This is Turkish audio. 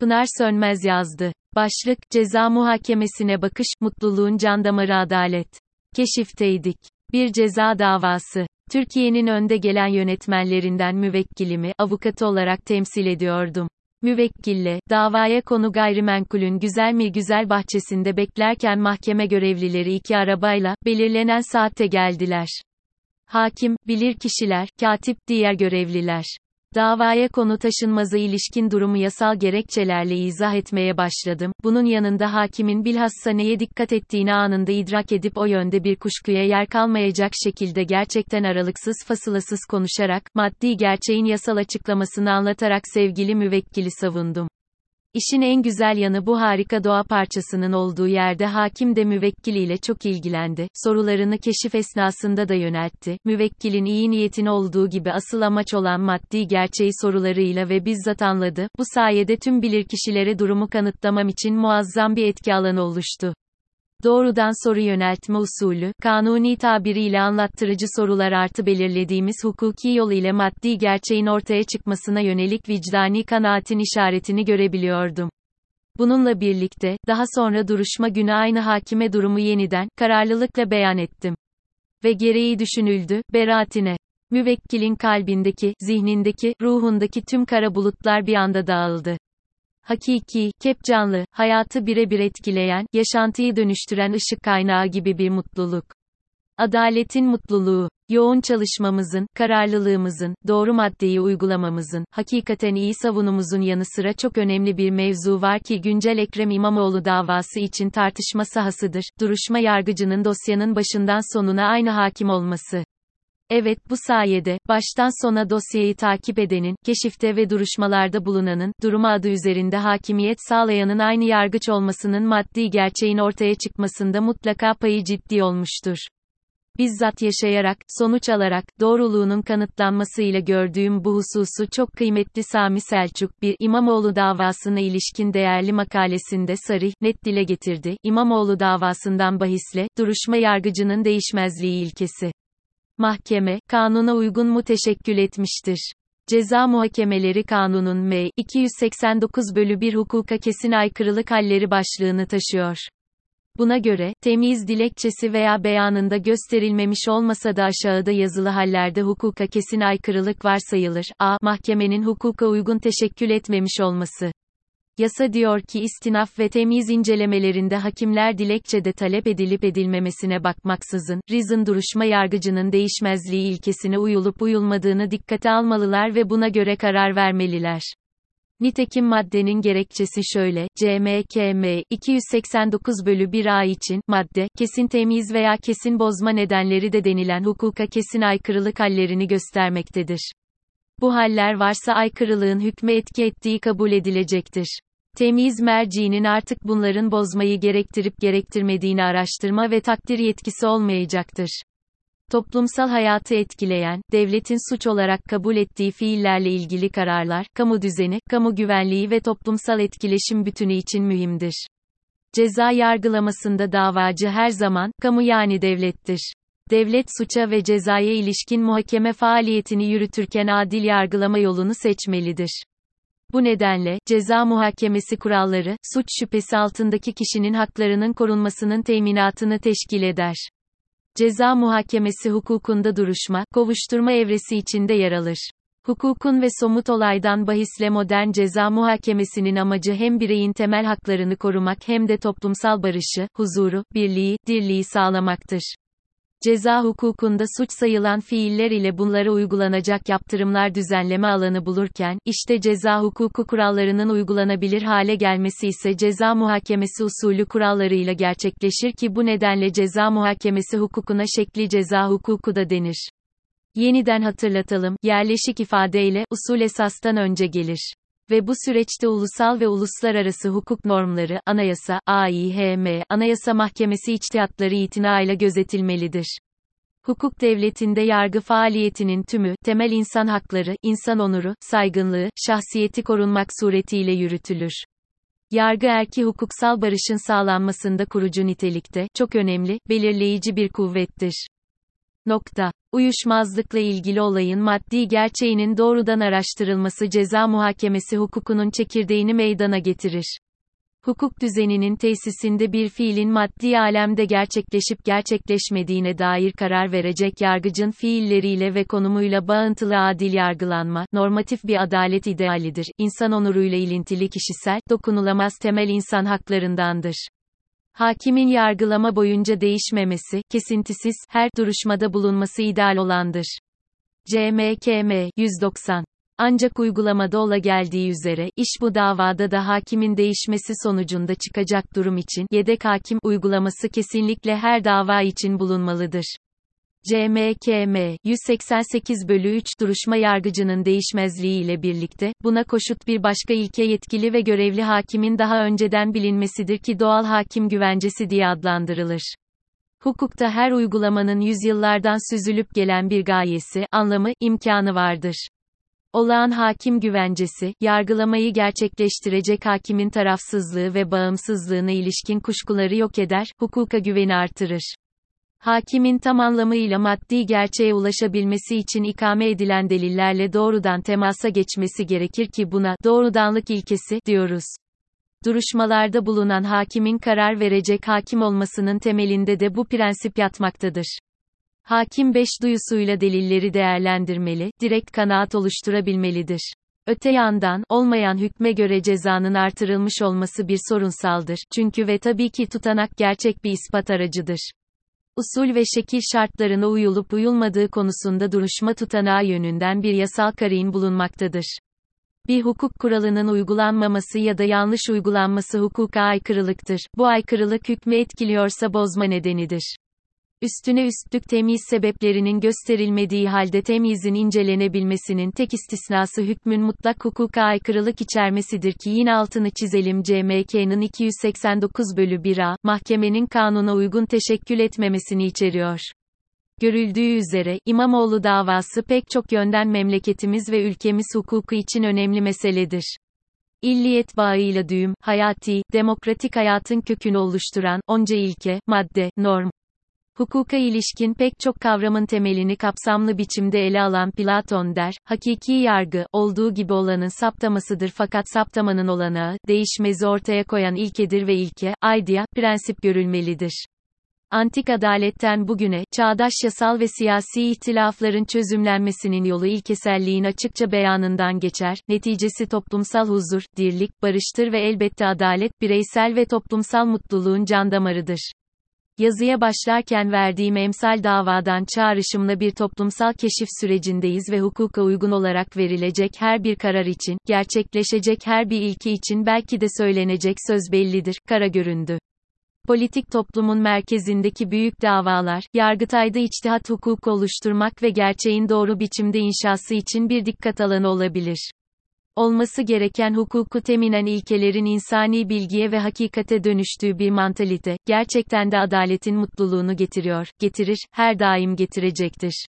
Pınar Sönmez yazdı. Başlık, ceza muhakemesine bakış, mutluluğun can damarı adalet. Keşifteydik. Bir ceza davası. Türkiye'nin önde gelen yönetmenlerinden müvekkilimi, avukatı olarak temsil ediyordum. Müvekkille, davaya konu gayrimenkulün güzel mi güzel bahçesinde beklerken mahkeme görevlileri iki arabayla, belirlenen saatte geldiler. Hakim, bilir kişiler, katip, diğer görevliler. Davaya konu taşınmaza ilişkin durumu yasal gerekçelerle izah etmeye başladım. Bunun yanında hakimin bilhassa neye dikkat ettiğini anında idrak edip o yönde bir kuşkuya yer kalmayacak şekilde gerçekten aralıksız fasılasız konuşarak, maddi gerçeğin yasal açıklamasını anlatarak sevgili müvekkili savundum. İşin en güzel yanı bu harika doğa parçasının olduğu yerde hakim de müvekkiliyle çok ilgilendi, sorularını keşif esnasında da yöneltti, müvekkilin iyi niyetin olduğu gibi asıl amaç olan maddi gerçeği sorularıyla ve bizzat anladı, bu sayede tüm bilirkişilere durumu kanıtlamam için muazzam bir etki alanı oluştu. Doğrudan soru yöneltme usulü, kanuni tabiriyle anlattırıcı sorular artı belirlediğimiz hukuki yol ile maddi gerçeğin ortaya çıkmasına yönelik vicdani kanaatin işaretini görebiliyordum. Bununla birlikte, daha sonra duruşma günü aynı hakime durumu yeniden, kararlılıkla beyan ettim. Ve gereği düşünüldü, beraatine. Müvekkilin kalbindeki, zihnindeki, ruhundaki tüm kara bulutlar bir anda dağıldı hakiki, kepcanlı, hayatı birebir etkileyen, yaşantıyı dönüştüren ışık kaynağı gibi bir mutluluk. Adaletin mutluluğu, yoğun çalışmamızın, kararlılığımızın, doğru maddeyi uygulamamızın, hakikaten iyi savunumuzun yanı sıra çok önemli bir mevzu var ki güncel Ekrem İmamoğlu davası için tartışma sahasıdır. Duruşma yargıcının dosyanın başından sonuna aynı hakim olması. Evet, bu sayede, baştan sona dosyayı takip edenin, keşifte ve duruşmalarda bulunanın, durumu adı üzerinde hakimiyet sağlayanın aynı yargıç olmasının maddi gerçeğin ortaya çıkmasında mutlaka payı ciddi olmuştur. Bizzat yaşayarak, sonuç alarak, doğruluğunun kanıtlanmasıyla gördüğüm bu hususu çok kıymetli Sami Selçuk, bir İmamoğlu davasına ilişkin değerli makalesinde sarih, net dile getirdi. İmamoğlu davasından bahisle, duruşma yargıcının değişmezliği ilkesi. Mahkeme, kanuna uygun mu teşekkül etmiştir. Ceza Muhakemeleri Kanunun M. 289 bölü 1 hukuka kesin aykırılık halleri başlığını taşıyor. Buna göre, temiz dilekçesi veya beyanında gösterilmemiş olmasa da aşağıda yazılı hallerde hukuka kesin aykırılık varsayılır. A. Mahkemenin hukuka uygun teşekkül etmemiş olması. Yasa diyor ki istinaf ve temiz incelemelerinde hakimler dilekçede talep edilip edilmemesine bakmaksızın, Rizın duruşma yargıcının değişmezliği ilkesine uyulup uyulmadığını dikkate almalılar ve buna göre karar vermeliler. Nitekim maddenin gerekçesi şöyle, CMKM, 289 bölü 1 A için, madde, kesin temiz veya kesin bozma nedenleri de denilen hukuka kesin aykırılık hallerini göstermektedir. Bu haller varsa aykırılığın hükme etki ettiği kabul edilecektir. Temiz merciğinin artık bunların bozmayı gerektirip gerektirmediğini araştırma ve takdir yetkisi olmayacaktır. Toplumsal hayatı etkileyen, devletin suç olarak kabul ettiği fiillerle ilgili kararlar, kamu düzeni, kamu güvenliği ve toplumsal etkileşim bütünü için mühimdir. Ceza yargılamasında davacı her zaman, kamu yani devlettir. Devlet suça ve cezaya ilişkin muhakeme faaliyetini yürütürken adil yargılama yolunu seçmelidir. Bu nedenle, ceza muhakemesi kuralları, suç şüphesi altındaki kişinin haklarının korunmasının teminatını teşkil eder. Ceza muhakemesi hukukunda duruşma, kovuşturma evresi içinde yer alır. Hukukun ve somut olaydan bahisle modern ceza muhakemesinin amacı hem bireyin temel haklarını korumak hem de toplumsal barışı, huzuru, birliği, dirliği sağlamaktır. Ceza hukukunda suç sayılan fiiller ile bunlara uygulanacak yaptırımlar düzenleme alanı bulurken, işte ceza hukuku kurallarının uygulanabilir hale gelmesi ise ceza muhakemesi usulü kurallarıyla gerçekleşir ki bu nedenle ceza muhakemesi hukukuna şekli ceza hukuku da denir. Yeniden hatırlatalım, yerleşik ifadeyle, usul esastan önce gelir ve bu süreçte ulusal ve uluslararası hukuk normları, anayasa, AİHM, Anayasa Mahkemesi içtihatları itinayla gözetilmelidir. Hukuk devletinde yargı faaliyetinin tümü, temel insan hakları, insan onuru, saygınlığı, şahsiyeti korunmak suretiyle yürütülür. Yargı erki hukuksal barışın sağlanmasında kurucu nitelikte, çok önemli, belirleyici bir kuvvettir. Nokta. Uyuşmazlıkla ilgili olayın maddi gerçeğinin doğrudan araştırılması ceza muhakemesi hukukunun çekirdeğini meydana getirir. Hukuk düzeninin tesisinde bir fiilin maddi alemde gerçekleşip gerçekleşmediğine dair karar verecek yargıcın fiilleriyle ve konumuyla bağıntılı adil yargılanma, normatif bir adalet idealidir, insan onuruyla ilintili kişisel, dokunulamaz temel insan haklarındandır. Hakimin yargılama boyunca değişmemesi, kesintisiz, her duruşmada bulunması ideal olandır. CMKM 190 ancak uygulamada ola geldiği üzere, iş bu davada da hakimin değişmesi sonucunda çıkacak durum için, yedek hakim uygulaması kesinlikle her dava için bulunmalıdır. CMKM 188 bölü 3 duruşma yargıcının değişmezliği ile birlikte, buna koşut bir başka ilke yetkili ve görevli hakimin daha önceden bilinmesidir ki doğal hakim güvencesi diye adlandırılır. Hukukta her uygulamanın yüzyıllardan süzülüp gelen bir gayesi, anlamı, imkanı vardır. Olağan hakim güvencesi, yargılamayı gerçekleştirecek hakimin tarafsızlığı ve bağımsızlığına ilişkin kuşkuları yok eder, hukuka güveni artırır. Hakimin tam anlamıyla maddi gerçeğe ulaşabilmesi için ikame edilen delillerle doğrudan temasa geçmesi gerekir ki buna doğrudanlık ilkesi diyoruz. Duruşmalarda bulunan hakimin karar verecek hakim olmasının temelinde de bu prensip yatmaktadır. Hakim beş duyusuyla delilleri değerlendirmeli, direkt kanaat oluşturabilmelidir. Öte yandan, olmayan hükme göre cezanın artırılmış olması bir sorunsaldır, çünkü ve tabii ki tutanak gerçek bir ispat aracıdır. Usul ve şekil şartlarına uyulup uyulmadığı konusunda duruşma tutanağı yönünden bir yasal karin bulunmaktadır. Bir hukuk kuralının uygulanmaması ya da yanlış uygulanması hukuka aykırılıktır. Bu aykırılık hükmü etkiliyorsa bozma nedenidir. Üstüne üstlük temyiz sebeplerinin gösterilmediği halde temyizin incelenebilmesinin tek istisnası hükmün mutlak hukuka aykırılık içermesidir ki yine altını çizelim CMK'nın 289 bölü 1a, mahkemenin kanuna uygun teşekkül etmemesini içeriyor. Görüldüğü üzere, İmamoğlu davası pek çok yönden memleketimiz ve ülkemiz hukuku için önemli meseledir. İlliyet bağıyla düğüm, hayati, demokratik hayatın kökünü oluşturan, onca ilke, madde, norm, Hukuka ilişkin pek çok kavramın temelini kapsamlı biçimde ele alan Platon der, hakiki yargı, olduğu gibi olanın saptamasıdır fakat saptamanın olanağı, değişmezi ortaya koyan ilkedir ve ilke, idea, prensip görülmelidir. Antik adaletten bugüne, çağdaş yasal ve siyasi ihtilafların çözümlenmesinin yolu ilkeselliğin açıkça beyanından geçer, neticesi toplumsal huzur, dirlik, barıştır ve elbette adalet, bireysel ve toplumsal mutluluğun can damarıdır. Yazıya başlarken verdiğim emsal davadan çağrışımla bir toplumsal keşif sürecindeyiz ve hukuka uygun olarak verilecek her bir karar için, gerçekleşecek her bir ilki için belki de söylenecek söz bellidir, kara göründü. Politik toplumun merkezindeki büyük davalar, Yargıtay'da içtihat hukuku oluşturmak ve gerçeğin doğru biçimde inşası için bir dikkat alanı olabilir olması gereken hukuku teminen ilkelerin insani bilgiye ve hakikate dönüştüğü bir mantalite, gerçekten de adaletin mutluluğunu getiriyor, getirir, her daim getirecektir.